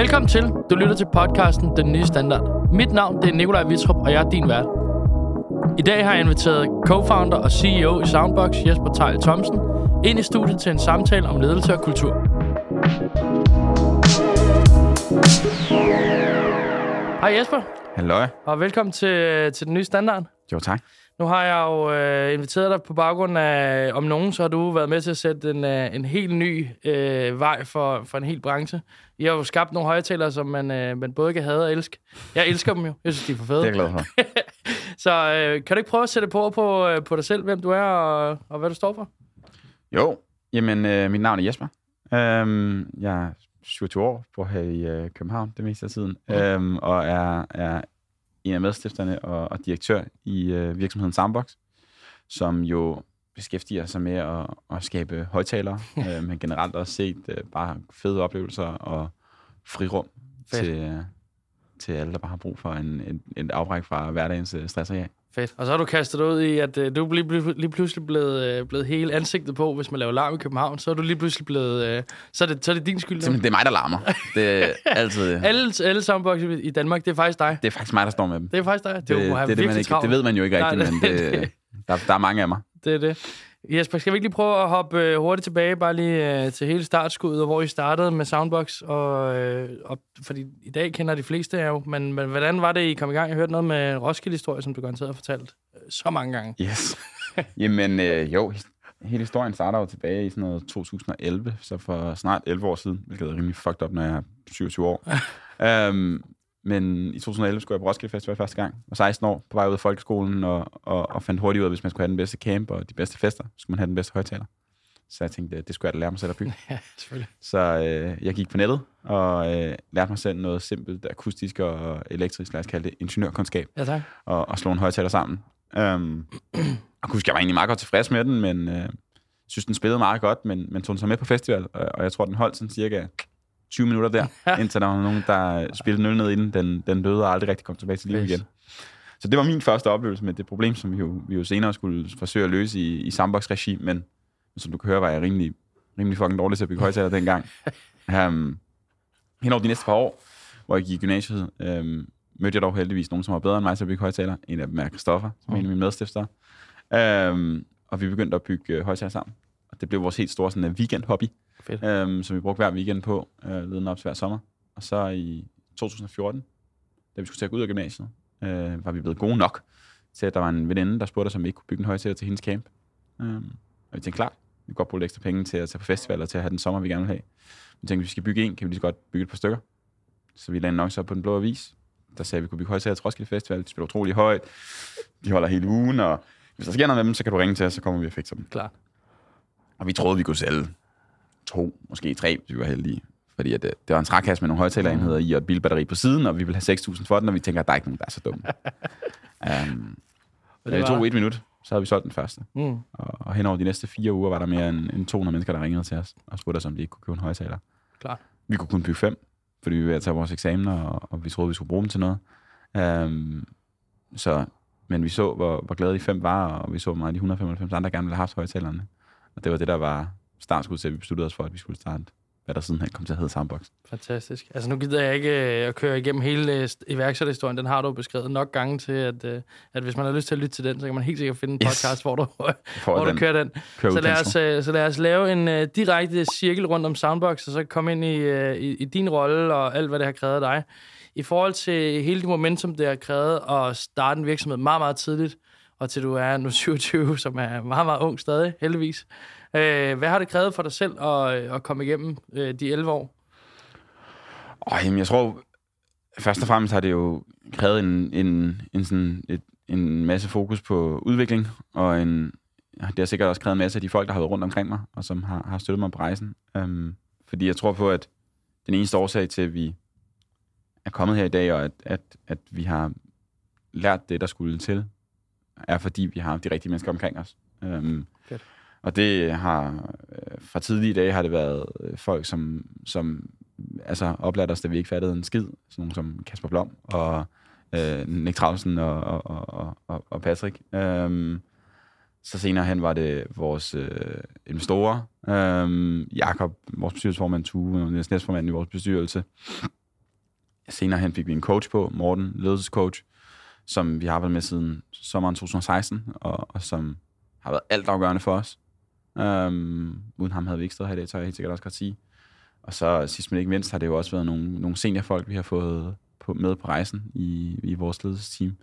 Velkommen til. Du lytter til podcasten Den Nye Standard. Mit navn det er Nikolaj Vitrup, og jeg er din vært. I dag har jeg inviteret co-founder og CEO i Soundbox, Jesper Tejl Thomsen, ind i studiet til en samtale om ledelse og kultur. Hej Jesper, Halløj. og velkommen til, til Den Nye Standard. Jo, tak. Nu har jeg jo øh, inviteret dig på baggrund af, om nogen, så har du været med til at sætte en, øh, en helt ny øh, vej for, for en hel branche. I har jo skabt nogle højtalere, som man, øh, man både kan have og elske. Jeg elsker dem jo. Jeg synes, de er for fede. Det er glad for. Så øh, kan du ikke prøve at sætte på på, øh, på dig selv, hvem du er og, og hvad du står for? Jo, jamen, øh, mit navn er Jesper. Øhm, jeg er 27 år, bor her i øh, København det meste af tiden, Mm. øhm, og er, er en af medstifterne og, og direktør i øh, virksomheden Soundbox, som jo beskæftiger sig med at, at skabe højtalere, øh, men generelt også set øh, bare fede oplevelser og frirum Fedt. til, øh, til alle, der bare har brug for en, en, en afbræk fra hverdagens øh, stress og ja. Fedt. Og så har du kastet dig ud i, at øh, du er lige, lige, pludselig blevet, øh, blevet hele ansigtet på, hvis man laver larm i København. Så er du lige pludselig blevet... Øh, så, er det, så er det din skyld. Simpelthen, det er mig, der larmer. Det er altid... Alle, alle soundbox i Danmark, det er faktisk dig. Det er faktisk mig, der står med dem. Det er faktisk dig. Det, det, det, det, det, man ikke, det ved man jo ikke rigtigt, men det- det, der, der er mange af mig. Det er det. Jesper, skal vi ikke lige prøve at hoppe øh, hurtigt tilbage, bare lige øh, til hele startskuddet, hvor I startede med Soundbox? Og, øh, og, fordi i dag kender de fleste jer jo, men, men hvordan var det, I kom i gang? Jeg hørte noget med Roskilde-historie, som du garanteret har fortalt øh, så mange gange. Yes. Jamen, øh, jo, hele historien starter jo tilbage i sådan noget 2011, så for snart 11 år siden, hvilket er rimelig fucked up, når jeg er 27 år. um, men i 2011 skulle jeg på Roskilde Festival første gang. Jeg var 16 år på vej ud af folkeskolen, og, og, og fandt hurtigt ud af, at hvis man skulle have den bedste camp og de bedste fester, skulle man have den bedste højtaler. Så jeg tænkte, det skulle jeg da lære mig selv at bygge. Ja. Så øh, jeg gik på nettet og øh, lærte mig selv noget simpelt akustisk og elektrisk, lad os kalde det ingeniørkundskab, Ja, tak. og, og slå en højtaler sammen. Um, og kunne huske, jeg var egentlig meget godt tilfreds med den, men øh, synes, den spillede meget godt, men, men tog den så med på festival, og, og jeg tror, den holdt sådan cirka 20 minutter der, indtil der var nogen, der spillede nul ned i den. Den, døde og aldrig rigtig kom tilbage til liv igen. Så det var min første oplevelse med det problem, som vi jo, vi jo senere skulle forsøge at løse i, i Sandbox-regi, men som du kan høre, var jeg rimelig, rimelig fucking dårlig til at bygge højtaler dengang. Um, hen over de næste par år, hvor jeg gik i gymnasiet, um, mødte jeg dog heldigvis nogen, som var bedre end mig til at bygge højtaler. En af dem er Christoffer, som er en af mine medstiftere. Um, og vi begyndte at bygge øh, højtaler sammen. Og det blev vores helt store sådan, uh, weekend-hobby, Fedt. um, som vi brugte hver weekend på, uh, ledende op til hver sommer. Og så i 2014, da vi skulle til at gå ud af gymnasiet, uh, var vi blevet gode nok til, at der var en veninde, der spurgte os, om vi ikke kunne bygge en højtaler til hendes camp. Um, og vi tænkte, klart, vi kan godt bruge lidt ekstra penge til at tage på festivaler, til at have den sommer, vi gerne vil have. Vi tænkte, hvis vi skal bygge en, kan vi lige så godt bygge et par stykker. Så vi lagde en annonce op på den blå avis. Der sagde, at vi kunne bygge højtaler til Roskilde Festival. De spiller utrolig højt. De holder hele ugen, og hvis der sker noget med dem, så kan du ringe til os, så kommer vi og fikser dem. Klart. Og vi troede, vi kunne sælge to, måske tre, hvis vi var heldige. Fordi at det, det var en trækasse med nogle højtalerenheder i, og et bilbatteri på siden, og vi ville have 6.000 for den, og vi tænker, at der er ikke nogen, der er så dumme. um, Og det, det tog et minut, så havde vi solgt den første. Mm. Og, og hen over de næste fire uger var der mere end, end 200 mennesker, der ringede til os og spurgte os, om de ikke kunne købe en højtaler. Klart. Vi kunne kun bygge fem, fordi vi var ved at tage vores eksamener, og, og vi troede, vi skulle bruge dem til noget. Um, så, men vi så, hvor, hvor glade de fem var, og vi så, hvor meget de 195 andre gerne ville have haft højtalerne. Og det var det, der var startskud til, at vi besluttede os for, at vi skulle starte, hvad der sidenhen kom til at hedde Soundbox. Fantastisk. Altså nu gider jeg ikke øh, at køre igennem hele øh, st- iværksætterhistorien. Den har du beskrevet nok gange til, at, øh, at hvis man har lyst til at lytte til den, så kan man helt sikkert finde en Yes. podcast, hvor du, hvor at du kører den. kører Så lad, os, øh, så lad os lave en øh, direkte cirkel rundt om Soundbox, og så komme ind i, øh, i, i din rolle og alt, hvad det har krævet dig. I forhold til hele det momentum, det har krævet at starte en virksomhed meget, meget tidligt, og til du er nu 27, som er meget, meget ung stadig, heldigvis. Øh, hvad har det krævet for dig selv at, at komme igennem øh, de 11 år? Åh, jamen, jeg tror, først og fremmest har det jo krævet en, en, en, sådan et, en masse fokus på udvikling, og en, det har sikkert også krævet en masse af de folk, der har været rundt omkring mig, og som har, har støttet mig på rejsen. Um, fordi jeg tror på, at den eneste årsag til, at vi er kommet her i dag, og at, at, at vi har lært det, der skulle til, er fordi vi har de rigtige mennesker omkring os. Um, Fedt og det har, øh, fra tidlige dage har det været øh, folk, som, som altså oplært os, da vi ikke fattede en skid. Sådan nogle som Kasper Blom og øh, Nick Travsen og, og, og, og, og Patrick. Øhm, så senere hen var det vores øh, investorer. øhm, Jakob, vores bestyrelsesformand, Tue, og næstformand i vores bestyrelse. senere hen fik vi en coach på, Morten, ledelsescoach, som vi har arbejdet med siden sommeren 2016, og, og som har været altafgørende for os. Øhm, uden ham havde vi ikke stået her i dag, tør jeg helt sikkert også godt sige. Og så sidst men ikke mindst har det jo også været nogle, nogle seniorfolk, vi har fået på, med på rejsen i, i vores ledelsesteam,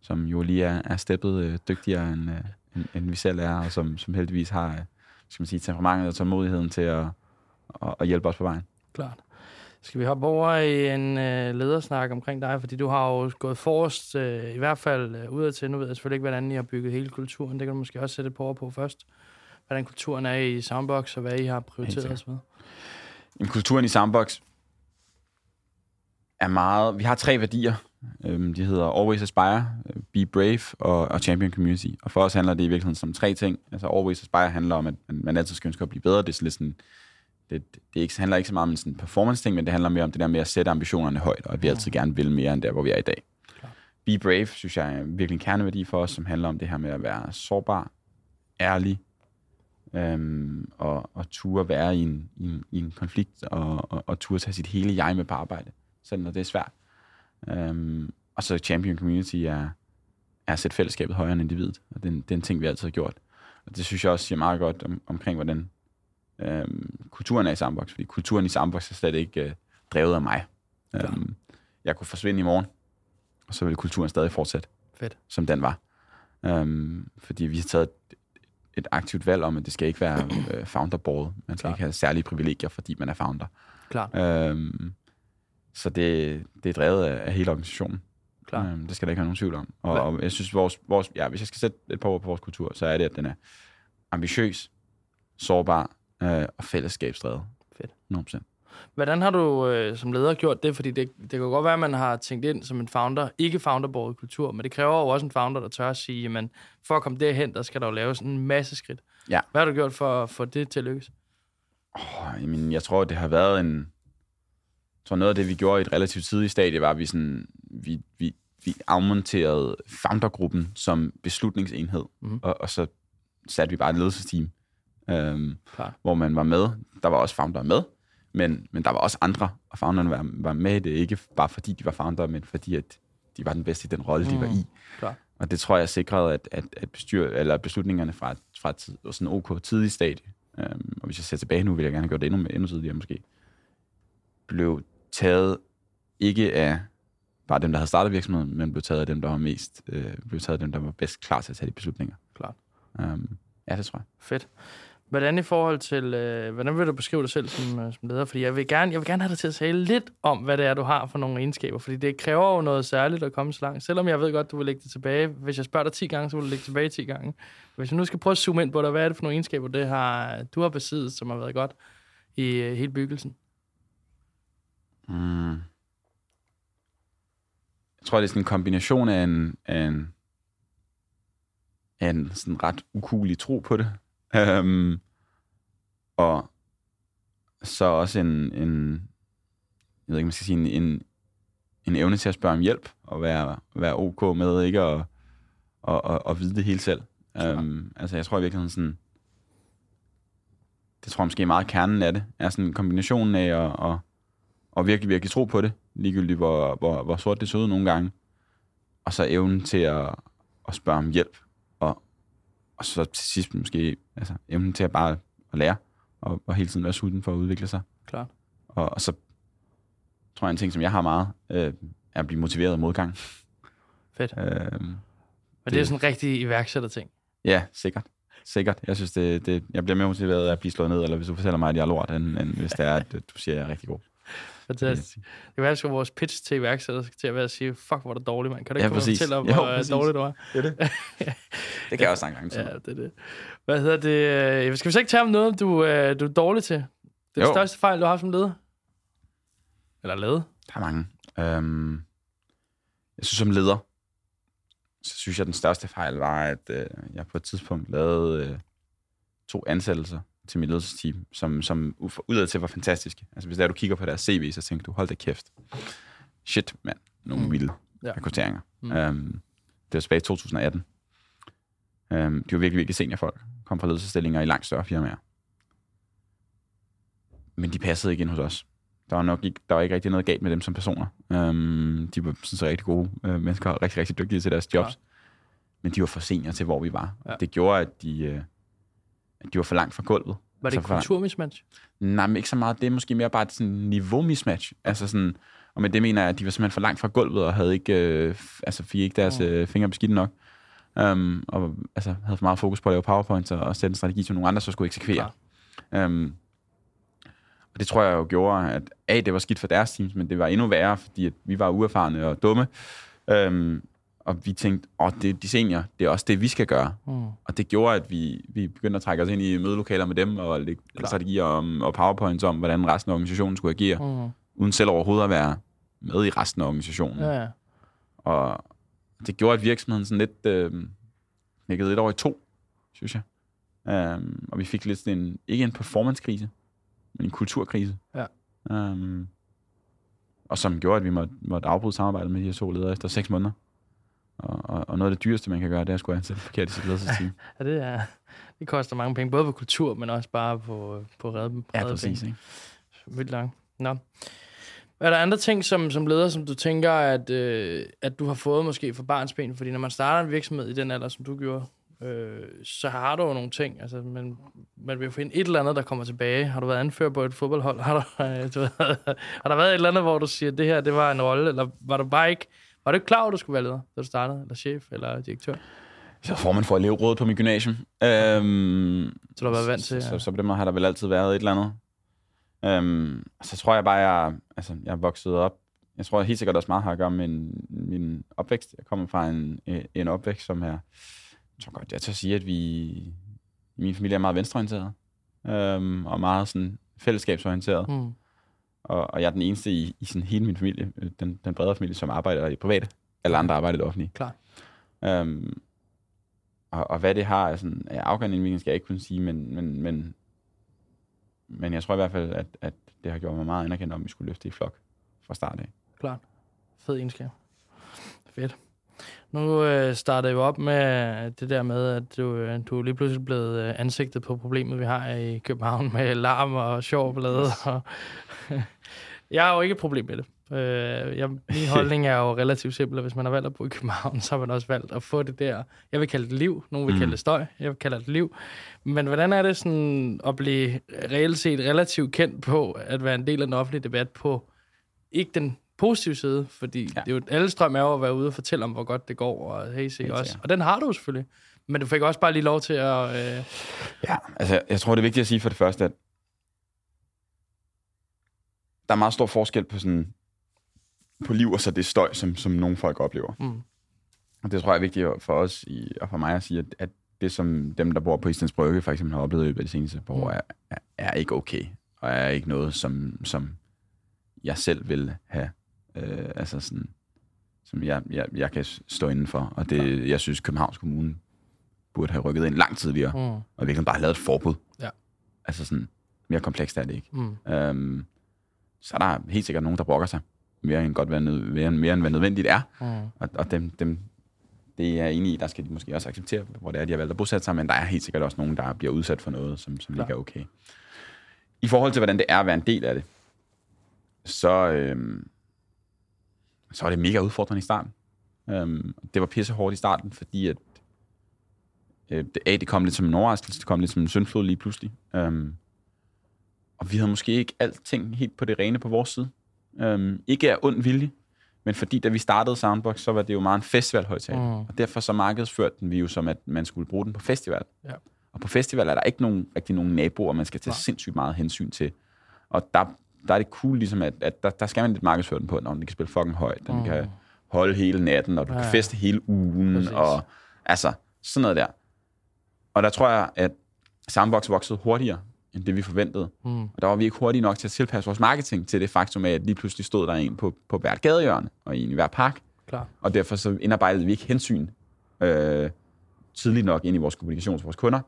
som jo lige er, er steppet øh, dygtigere, end, øh, end, end vi selv er, og som, som heldigvis har øh, skal man sige, temperamentet og tålmodigheden til at, at, at hjælpe os på vejen. Klart. Skal vi hoppe over i en øh, ledersnak omkring dig? Fordi du har jo gået forrest, øh, i hvert fald øh, udad til. Nu ved jeg selvfølgelig ikke, hvordan I har bygget hele kulturen. Det kan du måske også sætte på over på først. Hvordan kulturen er i Soundbox, og hvad I har prioriteret osv. Jamen, kulturen i Soundbox er meget... Vi har tre værdier. Øhm, de hedder Always Aspire, Be Brave og, og Champion Community. Og for os handler det i virkeligheden som tre ting. Altså Always Aspire handler om, at man, man altid skal ønske at blive bedre. Det er lidt sådan det, det ikke, handler ikke så meget om en sådan performance-ting, men det handler mere om det der med at sætte ambitionerne højt, og at vi mm. altid gerne vil mere end der, hvor vi er i dag. Klar. Be Brave, synes jeg er virkelig en kerneværdi for os, som handler om det her med at være sårbar, ærlig, øhm, og, og turde være i en, i en, i en konflikt, og, og, og turde tage sit hele jeg med på arbejde, selv når det er svært. Øhm, og så Champion Community er, er at sætte fællesskabet højere end individet, og det, det er en ting, vi altid har gjort. Og det synes jeg også siger meget godt om, omkring, hvordan øhm, kulturen er i Sandbox, fordi kulturen i Sandbox er slet ikke øh, drevet af mig. Ja. Øhm, jeg kunne forsvinde i morgen, og så ville kulturen stadig fortsætte, Fedt. som den var. Øhm, fordi vi har taget et, aktivt valg om, at det skal ikke være øh, founder-board. Man skal Klar. ikke have særlige privilegier, fordi man er founder. Klart. Øhm, så det, det er drevet af, af hele organisationen. Klar. Øhm, det skal der ikke have nogen tvivl om. Og, og jeg synes, vores, vores, ja, hvis jeg skal sætte et par ord på vores kultur, så er det, at den er ambitiøs, sårbar, øh, og fællesskabsdrevet. Fedt. 100%. Hvordan har du øh, som leder gjort det? Fordi det, det kan godt være, at man har tænkt ind som en founder, ikke founderbordet kultur, men det kræver jo også en founder, der tør at sige, at for at komme derhen, der skal der jo laves en masse skridt. Ja. Hvad har du gjort for at få det til at lykkes? Oh, jamen, jeg tror, det har været en... Jeg tror, noget af det, vi gjorde i et relativt tidligt stadie, var, at vi, sådan, vi, vi, vi afmonterede foundergruppen som beslutningsenhed, mm. og, og så satte vi bare et ledelsesteam øhm, hvor man var med. Der var også founder med, men, men der var også andre, og founderne var, var med i det, ikke bare fordi de var founder, men fordi at de var den bedste i den rolle, mm. de var i. Klar. Og det tror jeg sikrede, at, at, at bestyr, eller beslutningerne fra, fra tid, sådan OK tidlig stadie, øhm, og hvis jeg ser tilbage nu, vil jeg gerne have gjort det endnu, endnu tidligere måske, blev taget ikke af bare dem, der havde startet virksomheden, men blev taget af dem, der var mest, øh, blev taget af dem, der var bedst klar til at tage de beslutninger. Klart. Um, ja, det tror jeg. Fedt. Hvordan i forhold til, øh, hvordan vil du beskrive dig selv som, øh, som leder? Fordi jeg vil, gerne, jeg vil gerne have dig til at tale lidt om, hvad det er, du har for nogle egenskaber. Fordi det kræver jo noget særligt at komme så langt. Selvom jeg ved godt, du vil lægge det tilbage. Hvis jeg spørger dig 10 gange, så vil du lægge tilbage 10 gange. Hvis jeg nu skal prøve at zoome ind på dig, hvad er det for nogle egenskaber, det har, du har besiddet, som har været godt i øh, hele byggelsen? Mm. Jeg tror, det er sådan en kombination af en, af en, af en sådan ret ukulig tro på det. Um, og så også en, en, jeg ved ikke, man skal sige, en, en, en evne til at spørge om hjælp, og være, være ok med ikke at, og, og, og vide det hele selv. Um, altså, jeg tror i virkeligheden sådan, det tror jeg måske meget kernen af det, er sådan en kombination af at, at, at virkelig, virkelig tro på det, ligegyldigt hvor, hvor, hvor sort det så ud nogle gange, og så evnen til at, at spørge om hjælp, og så til sidst måske altså, evnen til at bare at lære, og, og hele tiden være sulten for at udvikle sig. Klart. Og, og så tror jeg, en ting, som jeg har meget, øh, er at blive motiveret af modgang. Fedt. Øh, og det er sådan en rigtig iværksætter-ting. Ja, sikkert. Sikkert. Jeg synes, det, det, jeg bliver mere motiveret af at blive slået ned, eller hvis du fortæller mig, at jeg er lort, end, end hvis det er, at du siger, at jeg er rigtig god. Fantastisk. Det kan være, at vores pitch til iværksætter skal til at være at sige, fuck, hvor er du dårlig, mand. Kan du ikke ja, komme fortælle om, hvor jo, dårlig du er? Det er det. det kan jeg også en gang Ja, det er det. Hvad hedder det? Skal vi så ikke tage om noget, du, øh, du er dårlig til? Det er den største fejl, du har haft som leder? Eller lavet? Der er mange. Øhm, jeg synes, som leder, så synes jeg, at den største fejl var, at øh, jeg på et tidspunkt lavede øh, to ansættelser til mit ledelsesteam, som, som udad til var fantastiske. Altså hvis der du kigger på deres CV, så tænker du, hold da kæft. Shit, mand. Nogle mm. vilde ja. rekrutteringer. Mm. Um, det var tilbage i 2018. Um, de var virkelig, virkelig seniorfolk. Kom fra ledelsestillinger i langt større firmaer. Men de passede ikke ind hos os. der var nok ikke, der var ikke rigtig noget galt med dem som personer. Um, de var sådan så rigtig gode uh, mennesker, og rigtig, rigtig dygtige til deres jobs. Ja. Men de var for senior til, hvor vi var. Ja. Det gjorde, at de, uh, at de var for langt fra gulvet. Var det altså, kulturmismatch? Nej, men ikke så meget. Det er måske mere bare et sådan niveau-mismatch. Altså sådan, og med det mener jeg, at de var simpelthen for langt fra gulvet, og havde ikke, øh, altså fik ikke deres øh, fingre beskidt nok. Um, og altså, havde for meget fokus på at lave powerpoints og, og sætte en strategi, som nogle andre så skulle eksekvere. Um, og det tror jeg jo gjorde, at A, det var skidt for deres teams, men det var endnu værre, fordi at vi var uerfarne og dumme. Um, og vi tænkte, åh, det er de senior, det er også det, vi skal gøre. Mm. Og det gjorde, at vi, vi begyndte at trække os ind i mødelokaler med dem, og lægge strategier om, og powerpoints om, hvordan resten af organisationen skulle agere, mm. uden selv overhovedet at være med i resten af organisationen. Ja, ja. Og det gjorde, at virksomheden sådan lidt øh, knækkede lidt over i to, synes jeg. Um, og vi fik lidt sådan en, ikke en performance-krise, men en kulturkrise. Ja. Um, og som gjorde, at vi måtte, måtte afbryde samarbejdet med de her to ledere efter seks måneder. Og, og, og noget af det dyreste, man kan gøre, det er at skulle ansætte forkert i sit ledelsesteam. ja, det, er, det koster mange penge, både på kultur, men også bare på, på redde, redde Ja, præcis. Penge. Ikke? Vildt langt. Nå. Er der andre ting som, som leder, som du tænker, at, øh, at du har fået måske fra barnsben? Fordi når man starter en virksomhed i den alder, som du gjorde, øh, så har du jo nogle ting. Altså, man, man vil finde et eller andet, der kommer tilbage. Har du været anfører på et fodboldhold? Har, du, øh, du har der været et eller andet, hvor du siger, at det her det var en rolle? Eller var du bare ikke, var du ikke klar at du skulle være leder, da du startede? Eller chef eller direktør? Så får man for at leve rådet på mit gymnasium. Øhm, så du har været vant til... Ja. Så, så, så på den måde har der vel altid været et eller andet. Øhm, så tror jeg bare, jeg, altså, jeg er vokset op. Jeg tror helt sikkert også meget har at gøre med min, min opvækst. Jeg kommer fra en, en opvækst, som er... Jeg tror godt, jeg tør sige, at vi min familie er meget venstreorienteret. Øhm, og meget sådan fællesskabsorienteret. Mm. Og, og jeg er den eneste i, i sådan hele min familie, øh, den, den bredere familie, som arbejder i private. Alle andre arbejder i det offentlige. Klar. Øhm, og, og hvad det har, altså, afgørende indvirkning, skal jeg ikke kunne sige, men, men, men men jeg tror i hvert fald, at, at det har gjort mig meget anerkendt, om vi skulle løfte i flok fra start af. Klart. Fed egenskab. Fedt. Nu øh, starter jeg jo op med det der med, at du, øh, du er lige pludselig blevet øh, ansigtet på problemet, vi har i København med larm og sjov blade. Og jeg har jo ikke et problem med det. Øh, jeg, min holdning er jo relativt simpel, at hvis man har valgt at bo i København, så har man også valgt at få det der, jeg vil kalde det liv, nogen vil mm. kalde det støj, jeg vil kalde det liv. Men hvordan er det sådan at blive reelt set relativt kendt på, at være en del af den offentlige debat på ikke den positive side, fordi ja. det er jo, alle strøm er jo at være ude og fortælle om, hvor godt det går, og hey, se også. Og den har du selvfølgelig. Men du fik også bare lige lov til at... Øh... Ja, altså jeg tror, det er vigtigt at sige for det første, at der er meget stor forskel på sådan på liv, og så det støj, som, som nogle folk oplever. Mm. Og det tror jeg er vigtigt for os i, og for mig at sige, at, at det, som dem, der bor på Islands Brygge, for eksempel har oplevet i løbet af de seneste par år, mm. er, er, er ikke okay. Og er ikke noget, som, som jeg selv vil have, øh, altså sådan, som jeg, jeg, jeg kan stå inden for. Og det, jeg synes, Københavns Kommune burde have rykket ind langt tidligere, mm. og virkelig bare lavet et forbud. Ja. Altså sådan, mere komplekst er det ikke. Mm. Øhm, så er der helt sikkert nogen, der brokker sig mere end, godt være nød, mere, mere end hvad nødvendigt er. Mm. Og, og dem, dem, det er jeg enig i, der skal de måske også acceptere, hvor det er, de har valgt at bosætte sig, men der er helt sikkert også nogen, der bliver udsat for noget, som, som ikke er okay. I forhold til, hvordan det er at være en del af det, så, øhm, så var det mega udfordrende i starten. Øhm, det var pisse hårdt i starten, fordi at øh, det, A, det kom lidt som en overraskelse, det kom lidt som en syndflod lige pludselig. Øhm, og vi havde måske ikke alting helt på det rene på vores side. Øhm, ikke af ond vilje, men fordi da vi startede Soundbox, så var det jo meget en festivalhøjtaler. Mm. Og derfor så markedsførte den vi jo som, at man skulle bruge den på festival. Ja. Og på festival er der ikke nogen, rigtig nogen naboer, man skal tage Nej. sindssygt meget hensyn til. Og der, der er det cool ligesom, at, at der, der skal man lidt markedsføre den på, når den kan spille fucking højt, den mm. kan holde hele natten, og du ja. kan feste hele ugen, Præcis. og altså sådan noget der. Og der tror jeg, at Soundbox voksede hurtigere, end det, vi forventede. Mm. Og der var vi ikke hurtige nok til at tilpasse vores marketing til det faktum af, at lige pludselig stod der en på, på hvert gadehjørne og en i hver park. Klar. Og derfor så indarbejdede vi ikke hensyn øh, tidligt nok ind i vores kommunikation til vores kunder,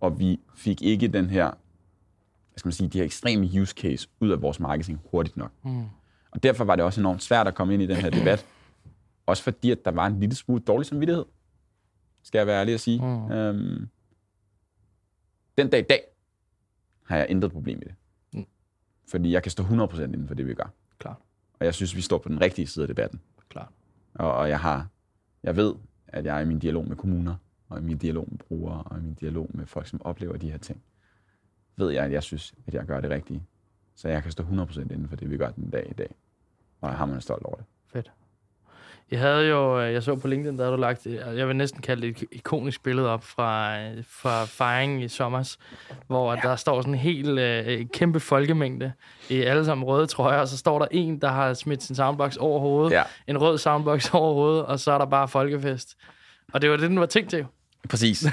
og vi fik ikke den her, hvad skal man sige, de her ekstreme use case ud af vores marketing hurtigt nok. Mm. Og derfor var det også enormt svært at komme ind i den her debat, også fordi, at der var en lille smule dårlig samvittighed, skal jeg være ærlig at sige. Mm. Øhm, den dag i dag, har jeg intet problem med det. Mm. Fordi jeg kan stå 100% inden for det, vi gør. Klart. Og jeg synes, vi står på den rigtige side af debatten. Klart. Og, og jeg har, jeg ved, at jeg er i min dialog med kommuner, og i min dialog med brugere, og i min dialog med folk, som oplever de her ting, ved jeg, at jeg synes, at jeg gør det rigtige. Så jeg kan stå 100% inden for det, vi gør den dag i dag. Og jeg har man stolt over det. Fedt. Jeg havde jo, øh, jeg så på LinkedIn, der havde du lagt, øh, jeg vil næsten kalde det et ikonisk billede op fra, øh, fra fejringen i sommers, hvor ja. der står sådan en helt uh, kæmpe folkemængde i alle sammen røde trøjer, og så står der en, der har smidt sin soundbox over hovedet, Ja. en rød soundbox over hovedet, og så er der bare folkefest. Og det var det, den var tænkt til. Præcis.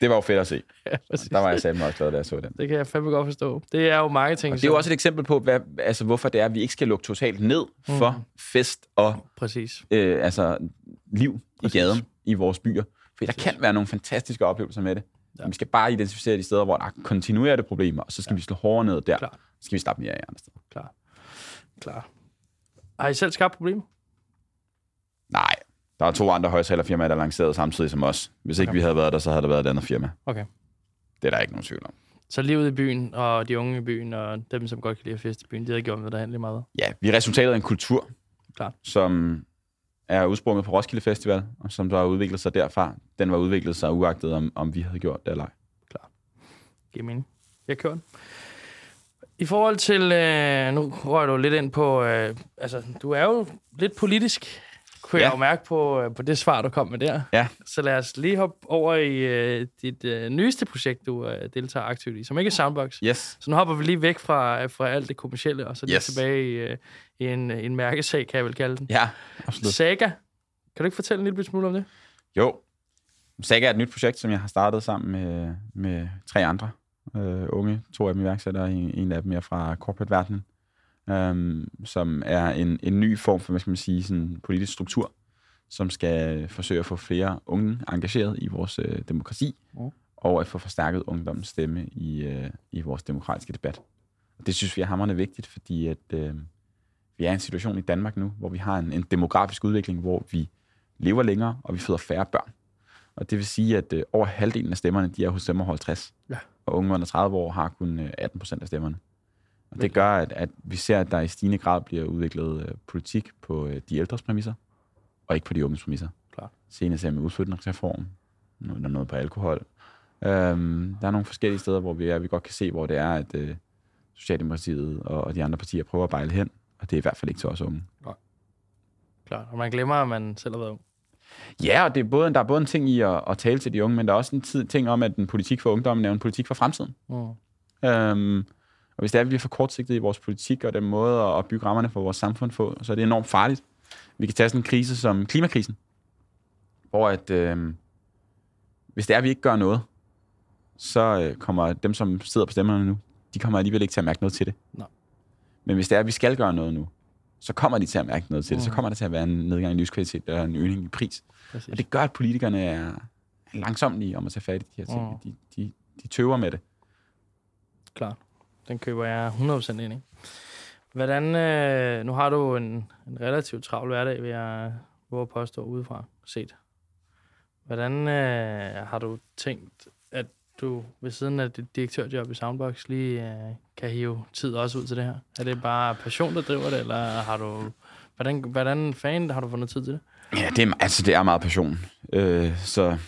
det var jo fedt at se. Ja, præcis. Der var jeg sammen også glad, da jeg så den. Det kan jeg fandme godt forstå. Det er jo marketing. Og det er jo også et eksempel på, hvad, altså, hvorfor det er, at vi ikke skal lukke totalt ned for Mm. fest og Præcis. øh, altså, liv Præcis. i gaden i vores byer. For der kan være nogle fantastiske oplevelser med det. Ja. Vi skal bare identificere de steder, hvor der er kontinuerlige problemer, og så skal ja. vi slå hårdere ned der. Klart. Så skal vi slappe mere af andre steder. Klar. Klar. Har I selv skabt problemer? Nej, der er to andre højtalerfirmaer, der lancerede samtidig som os. Hvis ikke Okay. vi havde været der, så havde der været et andet firma. Okay. Det er der ikke nogen tvivl om. Så livet i byen, og de unge i byen, og dem, som godt kan lide at feste i byen, de har gjort med det handler meget. Ja, vi er resultatet af en kultur, Klart. som er udsprunget på Roskilde Festival, og som der har udviklet sig derfra. Den var udviklet sig uagtet, om, om vi havde gjort det eller ej. Giver mening. Jeg kører den. I forhold til, øh, nu rører du lidt ind på, øh, altså, du er jo lidt politisk, kunne ja. Jeg jo mærke på, øh, på det svar, du kom med der. Ja. Så lad os lige hoppe over i øh, dit øh, nyeste projekt, du øh, deltager aktivt i, som ikke er Soundbox. Yes. Så nu hopper vi lige væk fra, fra alt det kommercielle, og så lige Yes. tilbage i, øh, i en, en mærkesag, kan jeg vel kalde den. Ja, absolut. Saga. Kan du ikke fortælle en lille smule om det? Jo. Saga er et nyt projekt, som jeg har startet sammen med, med tre andre øh, unge. To af dem iværksættere, en, en af dem er fra corporate-verdenen, øhm, som er en, en ny form for, hvad skal man sige, sådan politisk struktur, som skal forsøge at få flere unge engageret i vores øh, demokrati, Mm. og at få forstærket ungdommens stemme i, øh, i vores demokratiske debat. Og det synes vi er hammerende vigtigt, fordi at, øh, vi er i en situation i Danmark nu, hvor vi har en, en demografisk udvikling, hvor vi lever længere, og vi føder færre børn. Og det vil sige, at øh, over halvdelen af stemmerne, de er hos stemmer 50. Ja. Og unge under 30 år har kun øh, 18 procent af stemmerne. Og det gør, at, at vi ser, at der i stigende grad bliver udviklet øh, politik på øh, de ældres præmisser, og ikke på de unges præmisser. Klart. Senest er med udflytningsreform, er der noget på alkohol. Øhm, der er nogle forskellige steder, hvor vi er. Vi godt kan se, hvor det er, at øh, Socialdemokratiet og, og de andre partier prøver at bejle hen, og det er i hvert fald ikke til os unge. Klart. Og man glemmer, at man selv har været ung. Ja, og det er både, der er både en ting i at, at tale til de unge, men der er også en tid, ting om, at en politik for ungdommen er en politik for fremtiden. Mm. Øhm, og hvis det er, at vi er for kortsigtet i vores politik og den måde at- bygge rammerne for vores samfund på, så er det enormt farligt. Vi kan tage sådan en krise som klimakrisen, hvor at, øhm, hvis det er, at vi ikke gør noget, så øh, kommer dem, som sidder på stemmerne nu, de kommer alligevel ikke til at mærke noget til det. Nej. Men hvis det er, at vi skal gøre noget nu, så kommer de til at mærke noget til det. Så Mm. kommer der til at være en nedgang i livskvalitet og en øgning i pris. Præcis. Og det gør, at politikerne er langsomlige om at tage fat i de her ting. Mm. De, de, de tøver med det. Klart. Den køber jeg 100% ind i. Hvordan, øh, nu har du en, en relativt travl hverdag, vil jeg våge påstå udefra set. Hvordan øh, har du tænkt, at du ved siden af dit direktørjob i Soundbox lige øh, kan hive tid også ud til det her? Er det bare passion, der driver det, eller har du... Hvordan, hvordan fanden har du fundet tid til det? Ja, det er, altså, det er meget passion. Øh, så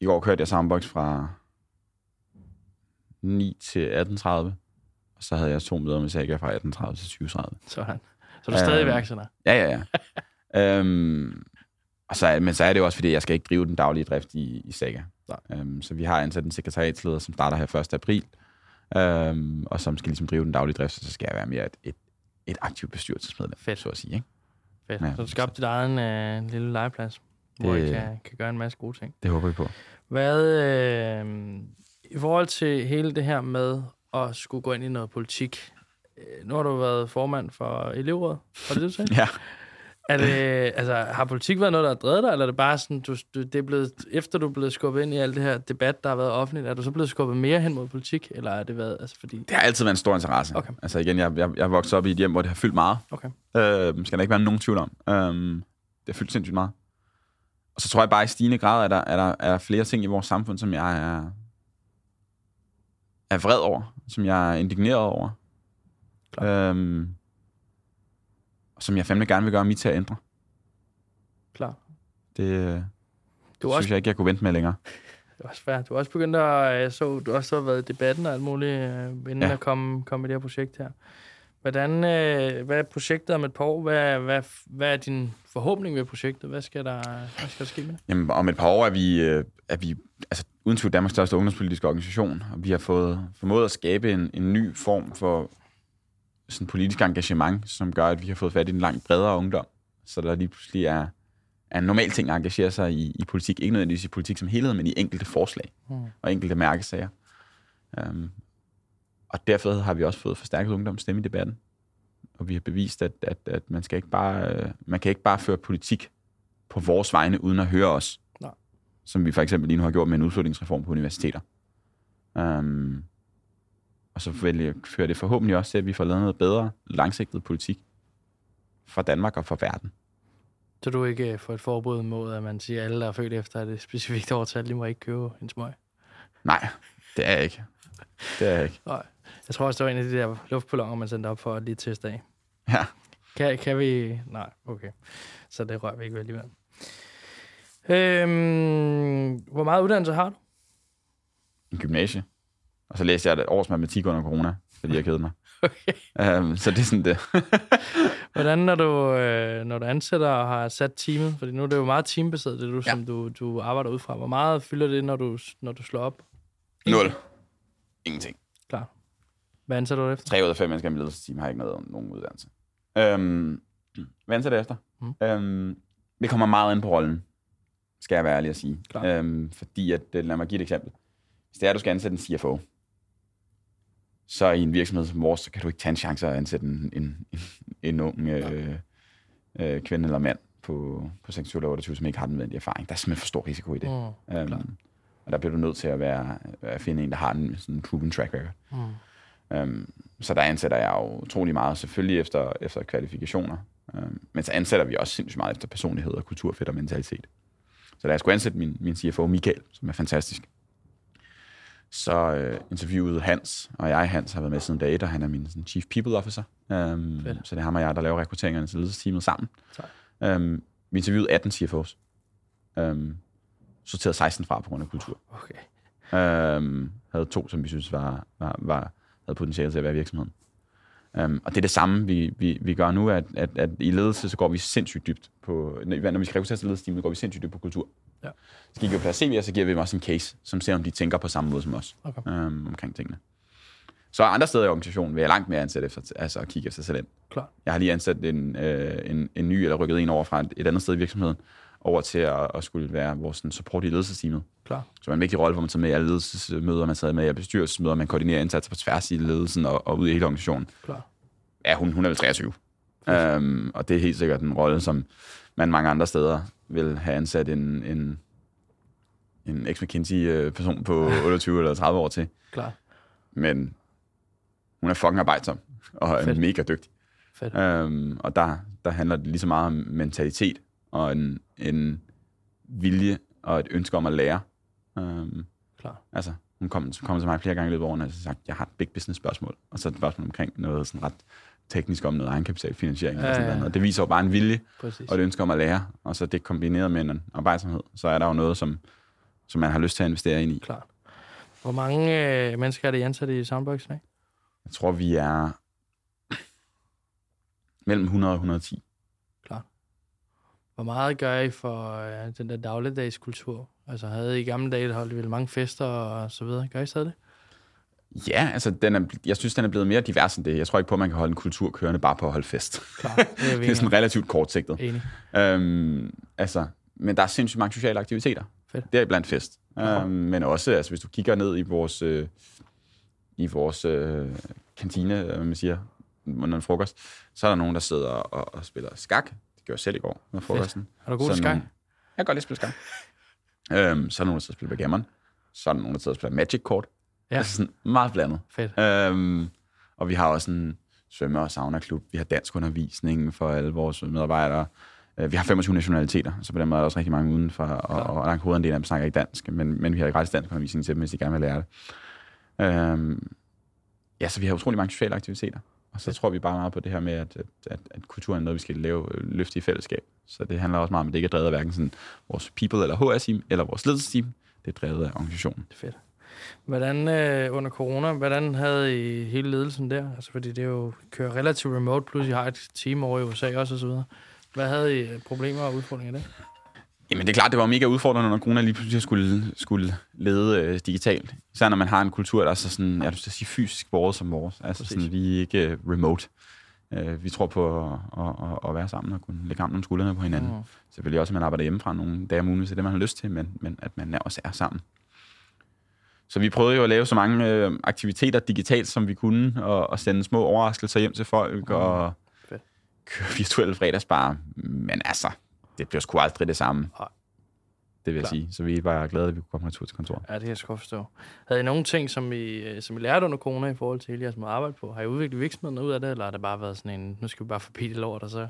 i går kørte jeg Soundbox fra 9 til 18.30, og så havde jeg to møder med Saga fra 18.30 til 20.30. Sådan. Så er du stadig Øhm, iværksætter? Ja, ja, ja. øhm, og så, er- men så er det jo også, fordi jeg skal ikke drive den daglige drift i, i Saga. Nej. Øhm, så vi har ansat en sekretariatsleder, som starter her 1. april, øhm, og som skal ligesom drive den daglige drift, og så skal jeg være mere et, et, et aktivt bestyrelsesmedlem, Fedt. så at sige. Ikke? Fedt. Ja, så du skabte dit egen øh, lille legeplads, hvor Det- I kan, kan gøre en masse gode ting. Det håber vi på. Hvad, øh, i forhold til hele det her med at skulle gå ind i noget politik, øh, nu har du været formand for elevrådet, var det det, du sagde? Ja. Er det, altså, har politik været noget, der har drevet dig, eller er det bare sådan, du, du, det er blevet, efter du er blevet skubbet ind i alt det her debat, der har været offentligt, er du så blevet skubbet mere hen mod politik, eller er det været, altså fordi... Det har altid været en stor interesse. Okay. Altså igen, jeg, jeg, jeg vokset op i et hjem, hvor det har fyldt meget. Okay. Øh, skal der ikke være nogen tvivl om. Øh, det har fyldt sindssygt meget. Og så tror jeg bare, i stigende grad er der, er der, er der flere ting i vores samfund, som jeg er, er vred over, som jeg er indigneret over. Øhm, som jeg fandme gerne vil gøre mit til at ændre. Klar. Det øh, Du synes også, jeg ikke, jeg kunne vente med længere. det er også fair. Du er også begyndt at... Jeg så, du har også været i debatten og alt muligt, øh, inden Ja. at komme, komme i det her projekt her. Hvordan, øh, hvad er projektet om et par år? Hvad, hvad, hvad er din forhåbning ved projektet? Hvad skal der, hvad skal der ske med det? Jamen, om et par år er vi, øh, er vi altså, uden tvivl Danmarks største ungdomspolitiske organisation, og vi har fået formået at skabe en, en ny form for sådan politisk engagement, som gør, at vi har fået fat i en langt bredere ungdom, så der lige pludselig er, er en normal ting at engagere sig i, i politik. Ikke nødvendigvis i politik som helhed, men i enkelte forslag Mm. og enkelte mærkesager. Um, og derfor har vi også fået forstærket ungdoms stemme i debatten. Og vi har bevist, at, at, at man, skal ikke bare, øh, man kan ikke bare føre politik på vores vegne, uden at høre os. Som vi for eksempel lige nu har gjort med en udflytningsreform på universiteter. Um, og så vil jeg føre det forhåbentlig også til, at vi får lavet noget bedre, langsigtet politik for Danmark og for verden. Så du ikke øh, får et forbud mod, at man siger, at alle, der er født efter et specifikt årtal, de må ikke købe en smøg? Nej, det er jeg ikke. Det er jeg ikke. Nej. Jeg tror også, det var en af de der luftballoner, man sendte op for at lige teste af. Ja. Kan, kan vi... Nej, okay. Så det rører vi ikke ved alligevel. Øhm, hvor meget uddannelse har du? en gymnasie. Og så læste jeg et års matematik under corona, fordi jeg kedede mig. Okay. Um, så det er sådan det. Hvordan, når du, øh, når du ansætter og har sat teamet, fordi nu er det jo meget teambaseret, det du, ja. som du, du arbejder ud fra. Hvor meget fylder det, når du, når du slår op? Nul. Ingenting. Klar. Hvad ansætter du efter? Tre ud af fem mennesker i mit ledelsesteam har ikke noget, nogen uddannelse. Um, hvad ansætter jeg efter? Mm. Um, det kommer meget ind på rollen, skal jeg være ærlig at sige. Klart. Um, fordi, at, øh, lad mig give et eksempel. Hvis det er, at du skal ansætte en CFO, så i en virksomhed som vores, så kan du ikke tage en chance at ansætte en, en, en, ung øh, øh, kvinde eller mand på, på 26 eller 28, som ikke har den nødvendige erfaring. Der er simpelthen for stor risiko i det. Mm. Um, og der bliver du nødt til at, være, at finde en, der har en sådan proven track record. Mm. Um, så der ansætter jeg jo utrolig meget, selvfølgelig efter, efter kvalifikationer. Um, men så ansætter vi også sindssygt meget efter personlighed og kulturfedt og mentalitet. Så da jeg skulle ansætte min, min CFO Michael, som er fantastisk, så øh, interviewede Hans, og jeg, Hans, har været med siden dag et, og han er min sådan, chief people officer. Fedt. så det er ham og jeg, der laver rekrutteringerne til ledelsesteamet sammen. Tak. Um, vi interviewede 18 CFO's. Um, sorterede 16 fra på grund af kultur. Okay. Um, havde to, som vi synes var, var, var, havde potentiale til at være virksomheden. Um, og det er det samme, vi, vi, vi gør nu, at, at, at i ledelse, så går vi sindssygt dybt på, når vi skal rekruttere til ledelsesteamet, går vi sindssygt dybt på kultur. Ja. Så kigger vi på deres CV, og så giver vi dem også en case, som ser, om de tænker på samme måde som os Okay. um, omkring tingene. Så andre steder i organisationen vil jeg langt mere ansætte efter, altså at kigge efter talent. Klar. Jeg har lige ansat en, øh, en, en ny, eller rykket en over fra et andet sted i virksomheden, over til at, at skulle være vores sådan, support i ledelsesteamet. Klar. Så er en vigtig rolle, hvor man tager med i alle ledelsesmøder, man tager med i bestyrelsesmøder, man koordinerer indsatser på tværs i ledelsen og, og ud i hele organisationen. Klar. Ja, hun, hun er vel 23. Um, og det er helt sikkert en rolle, som man mange andre steder vil have ansat en, en, en ex-McKinsey-person på 28 eller 30 år til. Klar. Men hun er fucking arbejdsom og er Fedt. mega dygtig. Fedt. Um, og der, der handler det lige så meget om mentalitet og en, en vilje og et ønske om at lære. Um, Klar. altså, hun kom, kom til mig flere gange i løbet af årene og har sagt, jeg har et big business spørgsmål. Og så et spørgsmål omkring noget sådan ret teknisk om noget egenkapitalfinansiering. Ja, og sådan ja, ja. noget. Det viser jo bare en vilje Præcis. og et ønske om at lære. Og så det kombineret med en arbejdsomhed, så er der jo noget, som, som man har lyst til at investere ind i. Klart. Hvor mange øh, mennesker er det ansat i Soundbox i dag? Jeg tror, vi er mellem 100 og 110. Hvor meget gør I for øh, den der dagligdagskultur? Altså havde I i gamle dage holdt I vel mange fester og så videre? Gør I stadig det? Ja, altså, den er, jeg synes, den er blevet mere divers end det. Jeg tror ikke på, at man kan holde en kultur kørende bare på at holde fest. Klar. Det er det er sådan relativt kortsigtet. Enig. Øhm, altså, men der er sindssygt mange sociale aktiviteter. Fedt. Det er blandt fest. Aha. Øhm, men også, altså, hvis du kigger ned i vores, øh, i vores øh, kantine, øh, man siger, under en frokost, så er der nogen, der sidder og, og spiller skak. Gjorde jeg selv i går med frokosten. Er du god til skak? nogle- Jeg kan godt lide at spille skak. øhm, så er der nogen, der sidder og spiller backgammon. Så er der nogen, der sidder og spiller Magic-kort. Ja. Altså sådan meget blandet. Fedt. Øhm, og vi har også en svømme- og saunaklub. Vi har dansk undervisning for alle vores medarbejdere. Øh, Vi har 25 nationaliteter, så på den måde er der også rigtig mange udenfor, og, og langt hovedandelen af dem snakker ikke dansk, men, men vi har gratis dansk undervisning til dem, hvis de gerne vil lære det. Øhm, ja, så vi har utrolig mange sociale aktiviteter. Og så tror vi bare meget på det her med, at, at, at, kulturen er noget, vi skal lave øh, løfte i fællesskab. Så det handler også meget om, at det ikke er drevet af hverken sådan vores people eller HR-team, eller vores ledelsesteam. Det er drevet af organisationen. Det er fedt. Hvordan øh, under corona, hvordan havde I hele ledelsen der? Altså, fordi det er jo kører relativt remote, plus I har et team over i USA også og så videre. Hvad havde I af problemer og udfordringer der? Jamen det er klart, det var mega udfordrende, når corona lige pludselig skulle, skulle lede øh, digitalt. Især når man har en kultur, der er så sådan, jeg vil sige, fysisk vores som vores. Altså Præcis. sådan, vi er ikke øh, remote. Øh, vi tror på at, at, at, at være sammen og kunne lægge armen om skuldrene på hinanden. Mm. Mm. Selvfølgelig også, at man arbejder hjemmefra nogle dage om ugen, hvis det er det, man har lyst til, men, men at man også er sammen. Så vi prøvede jo at lave så mange øh, aktiviteter digitalt, som vi kunne, og, og sende små overraskelser hjem til folk, mm. og Fedt. køre virtuelle fredagsbar. Men altså, det bliver sgu aldrig det samme. Nej. Det vil jeg Klart. sige. Så vi er bare glade, at vi kunne komme retur til kontoret. Ja, det kan jeg godt forstå. Havde I nogle ting, som I, øh, som I lærte under corona i forhold til hele jeres måde arbejde på? Har I udviklet virksomheden ud af det, eller har det bare været sådan en, nu skal vi bare forbi det lort, og så... Jeg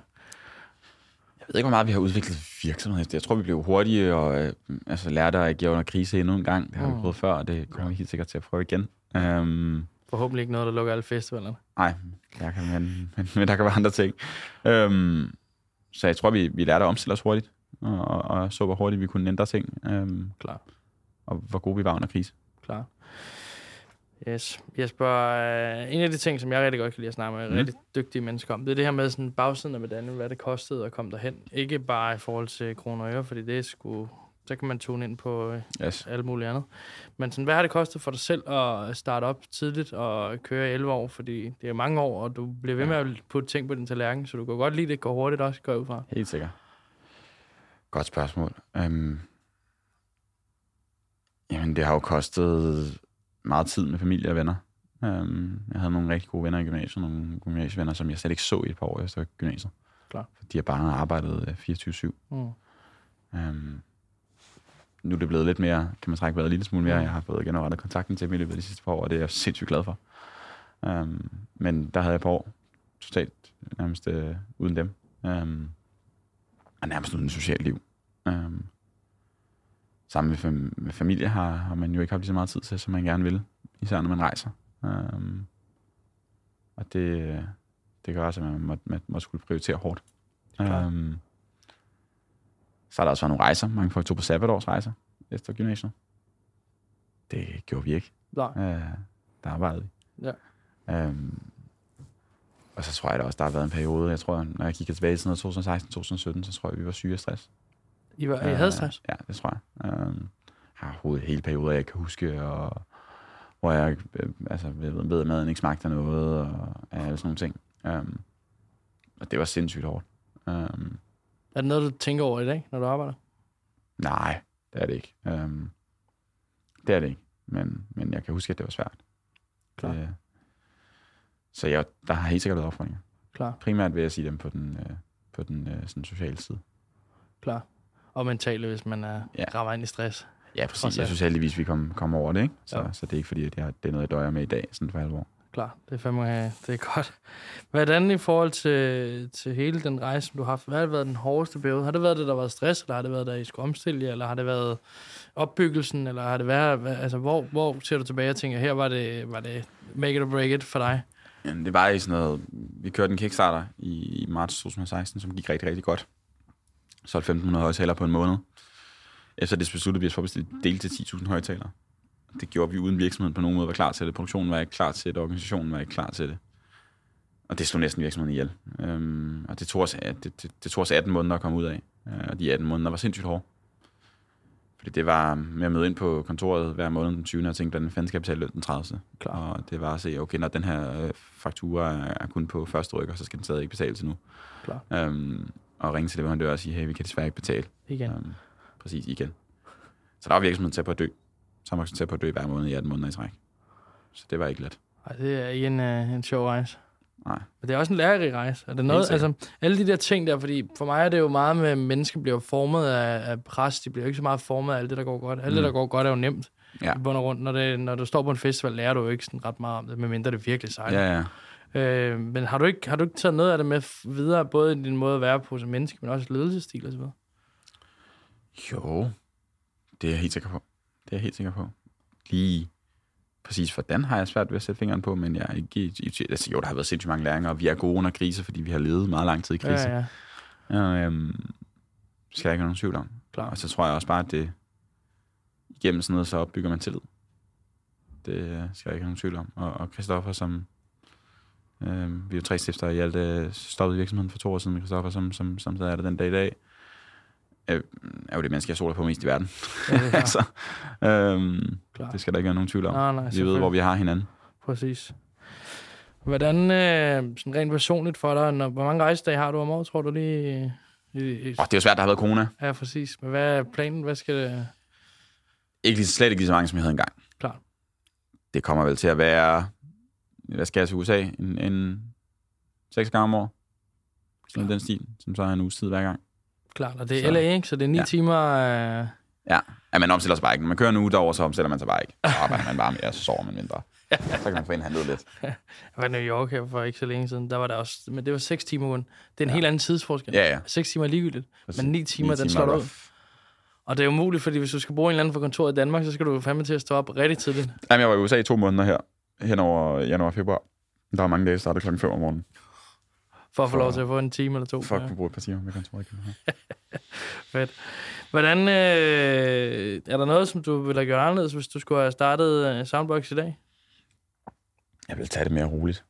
ved ikke, hvor meget vi har udviklet virksomheden. Jeg tror, vi blev hurtige og øh, altså, lærte at agere under krise endnu en gang. Det har Mm. vi prøvet før, og det kommer vi helt sikkert til at prøve igen. Um, Forhåbentlig ikke noget, der lukker alle festivalerne. Nej, der kan, men, men, men der kan være andre ting. Øhm, så jeg tror, vi, vi lærte at omstille os hurtigt, og, og, og så hvor hurtigt vi kunne ændre ting, øhm, Klar. og hvor gode vi var under krise. Klar. Yes. Jesper, øh, en af de ting, som jeg rigtig godt kan lide at snakke med Mm. rigtig dygtige mennesker om, det er det her med sådan bagsiden af medaljen, hvad det kostede at komme derhen. Ikke bare i forhold til kroner og øre, fordi det sgu, så kan man tune ind på øh, Yes. alt muligt andet. Men sådan, hvad har det kostet for dig selv at starte op tidligt og køre i 11 år? Fordi det er mange år, og du bliver ved med at putte ting på din tallerken, så du kan godt lide, at det går hurtigt også, går ud fra. Helt sikkert. Godt spørgsmål. Øhm, jamen, det har jo kostet meget tid med familie og venner. Øhm, jeg havde nogle rigtig gode venner i gymnasiet, nogle gymnasievenner, som jeg slet ikke så i et par år efter gymnasiet. Klar. For de har bare arbejdet øh, 24-7. Mm. Um, nu er det blevet lidt mere, kan man trække vejret en lille smule mere. Mm. Jeg har fået genoprettet kontakten til dem i løbet af de sidste par år, og det er jeg sindssygt glad for. Um, men der havde jeg et par år totalt nærmest øh, uden dem. Um, og nærmest uden socialt liv. Um, sammen med, fam- med familie har, har man jo ikke haft lige så meget tid til, som man gerne vil. Især når man rejser. Um, og det, det gør også, at man må, man må skulle prioritere hårdt. Um, så har der også været nogle rejser. Mange folk tog på sabbatårsrejser efter gymnasiet. Det gjorde vi ikke. Nej. Uh, der arbejdede vi. Ja. Um, og så tror jeg da også, der har været en periode, jeg tror, når jeg kigger tilbage til noget 2016-2017, så tror jeg, vi var syge af stress. I, var, I havde stress? Ja, det tror jeg. Um, har overhovedet hele perioder, jeg kan huske, og hvor jeg øh, altså, ved, ved, at maden ikke smagte noget, og alle sådan nogle ting. Um, og det var sindssygt hårdt. Um, Er det noget, du tænker over i dag, når du arbejder? Nej, det er det ikke. Um, det er det ikke. Men, men jeg kan huske, at det var svært. Klart. Det, så jeg, der har helt sikkert været opfordringer. Klar, Primært vil jeg sige dem på den, øh, på den øh, sådan sociale side. klar. Og mentale, hvis man er, Ja. rammer ind i stress. Ja, præcis. Jeg synes heldigvis, vi kom, kom over det, ikke? Så, så det er ikke fordi, at jeg, det er noget, jeg døjer med i dag, sådan for alvor. Klar, det er fandme, øh, det er godt. Hvordan i forhold til, til hele den rejse, som du har haft, hvad har været den hårdeste periode? Har det været det, der var stress, eller har det været, der I skulle omstille eller har det været opbyggelsen, eller har det været, hvad- altså hvor, hvor ser du tilbage og tænker, her var det, var det make it or break it for dig? Jamen, det var i sådan noget... Vi kørte en Kickstarter i, i marts 2016, som gik rigtig, rigtig godt. Så 1.500 højtaler på en måned. Efter det besluttede vi os for at dele til 10.000 højtalere. Det gjorde vi uden virksomheden på nogen måde var klar til det. Produktionen var ikke klar til det, organisationen var ikke klar til det. Og det slog næsten virksomheden ihjel. Øhm, og det tog, os, det, det, det tog os 18 måneder at komme ud af. Øh, og de 18 måneder var sindssygt hårde. Fordi det var med at møde ind på kontoret hver måned den 20. og tænke, hvordan fanden skal jeg betale løn den 30. Klar. Og det var at se, okay, når den her øh, faktura er- kun på første rykker, så skal den stadig ikke betales endnu. Klar. Øhm, og ringe til leverandør og sige, hey, vi kan desværre ikke betale. Igen. Øhm, præcis, igen. Så der var virksomheden til på at dø. Så var til på at dø hver måned i 18 måneder i træk. Så det var ikke let. Ej, det er ikke en, uh, en sjov rejse. Nej. Men det er også en lærerig rejse. Er det noget, altså, alle de der ting der, fordi for mig er det jo meget med, at mennesker bliver formet af, af pres, de bliver ikke så meget formet af alt det, der går godt. Alt det, Mm. der går godt, er jo nemt. Ja. I bund og rundt, når, det, når du står på en festival, lærer du jo ikke sådan ret meget om det, medmindre det virkelig sejler. Ja, ja. Øh, men har du, ikke, har du ikke taget noget af det med videre, både i din måde at være på som menneske, men også ledelsesstil og så videre? Jo, det er jeg helt sikker på. Det er jeg helt sikker på. Lige præcis hvordan har jeg svært ved at sætte fingeren på, men jeg er ikke... Altså, jo, der har været sindssygt mange læringer, og vi er gode under krise, fordi vi har levet meget lang tid i krise. Ja, ja. Ja, øhm, skal jeg ikke have nogen tvivl om. Klart. Og så tror jeg også bare, at det igennem sådan noget, så opbygger man tillid. Det skal jeg ikke have nogen tvivl om. Og, og Christoffer, som øh, vi er jo tre stifter i alt, øh, stoppede virksomheden for to år siden. Christoffer, som, som, som stadig er det den dag i dag, øh, er jo det menneske, jeg soler på mest i verden. Ja, det er altså, øhm, det skal der ikke være nogen tvivl om. Nej, nej, vi ved, hvor vi har hinanden. Præcis. Hvordan, øh, sådan rent personligt for dig, når, hvor mange rejsedage har du om året, tror du lige? I, i, Oh, det er jo svært, der har været corona. ja, præcis. Men hvad er planen? Hvad skal det... Ikke lige, slet ikke lige så mange, som jeg havde engang. Klart. Det kommer vel til at være, hvad skal jeg til USA? En, en seks gange om året. Sådan Klart. den stil, som så har en uges tid hver gang. Klart, og det er Så- LA, ikke? Så det er ni Ja. timer... Øh, Ja. ja, man omstiller sig bare ikke. Når man kører en uge derover, så omstiller man sig bare ikke. Så arbejder man bare mere, så sover man mindre. Så kan man få indhandlet lidt. jeg var i New York her for ikke så længe siden. Der var der også... Men det var 6 timer ugen. Det er en Ja. helt anden tidsforskel. Ja, ja. 6 timer er ligegyldigt. Præcis. Men 9 timer, den er slår ud. Og det er umuligt, fordi hvis du skal bruge en eller anden fra kontoret i Danmark, så skal du jo fandme til at stå op rigtig tidligt. Jamen, jeg var i USA i to måneder her, hen over januar og februar. Der var mange dage, der startede klokken 5 om morgenen. For at få For- lov til at få en time eller to. For at kunne bruge et par timer med kontoret. Fedt. Hvordan, øh, er der noget, som du ville have gjort anderledes, hvis du skulle have startet øh, Soundbox i dag? Jeg vil tage det mere roligt,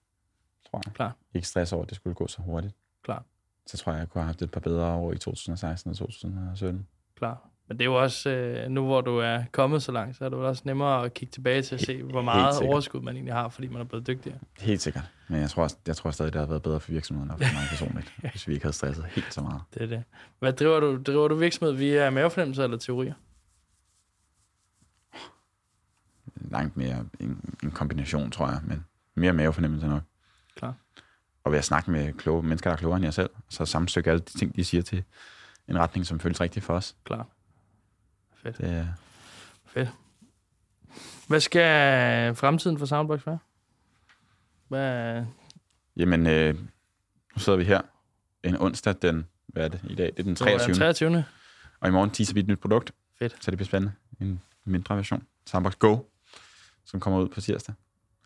tror jeg. Klar. Ikke stress over, at det skulle gå så hurtigt. Klar. Så tror jeg, jeg kunne have haft et par bedre år i 2016 og 2017. Klar. Men det er jo også, øh, nu hvor du er kommet så langt, så er det også nemmere at kigge tilbage til at se, hvor meget overskud man egentlig har, fordi man er blevet dygtigere. Helt sikkert. Men jeg tror, jeg tror stadig, det har været bedre for virksomheden og for mig personligt, hvis vi ikke havde stresset helt så meget. Det er det. Hvad driver du? Driver du virksomhed via mavefornemmelser eller teorier? Langt mere en, en kombination, tror jeg, men mere mavefornemmelse nok. Klar. Og ved at snakke med kloge mennesker, der er klogere end jeg selv, så sammenstykke alle de ting, de siger til en retning, som føles rigtig for os. Klar. Fedt. Det, er- Fedt. Hvad skal fremtiden for Soundbox være? Hvad, jamen, øh, nu sidder vi her en onsdag den, hvad er det i dag? Det er den 23. 23. Og i morgen teaser vi et nyt produkt. Fedt. Så det bliver spændende. En mindre version. Soundbox Go, som kommer ud på tirsdag.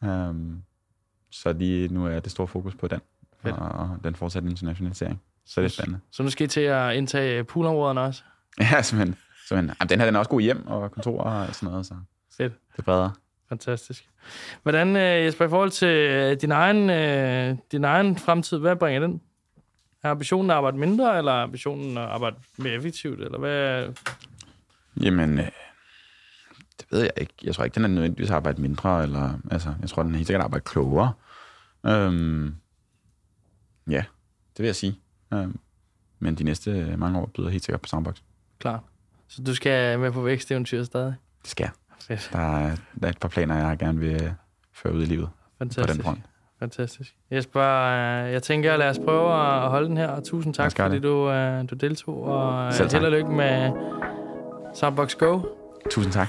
Um, så lige nu er det store fokus på den. Fedt. Og, og den fortsatte internationalisering. Så det er spændende. Så nu skal I til at indtage poolområderne også? Ja, simpelthen. Simpelthen. Jamen, den her den er også god hjem og kontor og sådan noget, så Fedt. det er bredere. Fantastisk. Hvordan, øh, Jesper, i forhold til øh, din egen, øh, din egen fremtid, hvad bringer den? Er ambitionen at arbejde mindre, eller er ambitionen at arbejde mere effektivt, eller hvad? Jamen, det ved jeg ikke. Jeg tror ikke, den er nødvendigvis at arbejde mindre, eller, altså, jeg tror, den er helt sikkert at arbejde klogere. Um, ja, det vil jeg sige. Um, men de næste mange år byder helt sikkert på Soundbox. Klart. Så du skal med på væksteventyr stadig? Det skal Fedt. Der er, der er et par planer, jeg gerne vil øh, føre ud i livet Fantastisk. på den front. Fantastisk. Jesper, øh, jeg tænker, lad os prøve at holde den her, og tusind tak, fordi det. du, øh, du deltog, og Selv held og lykke med Sandbox Go. Tusind tak.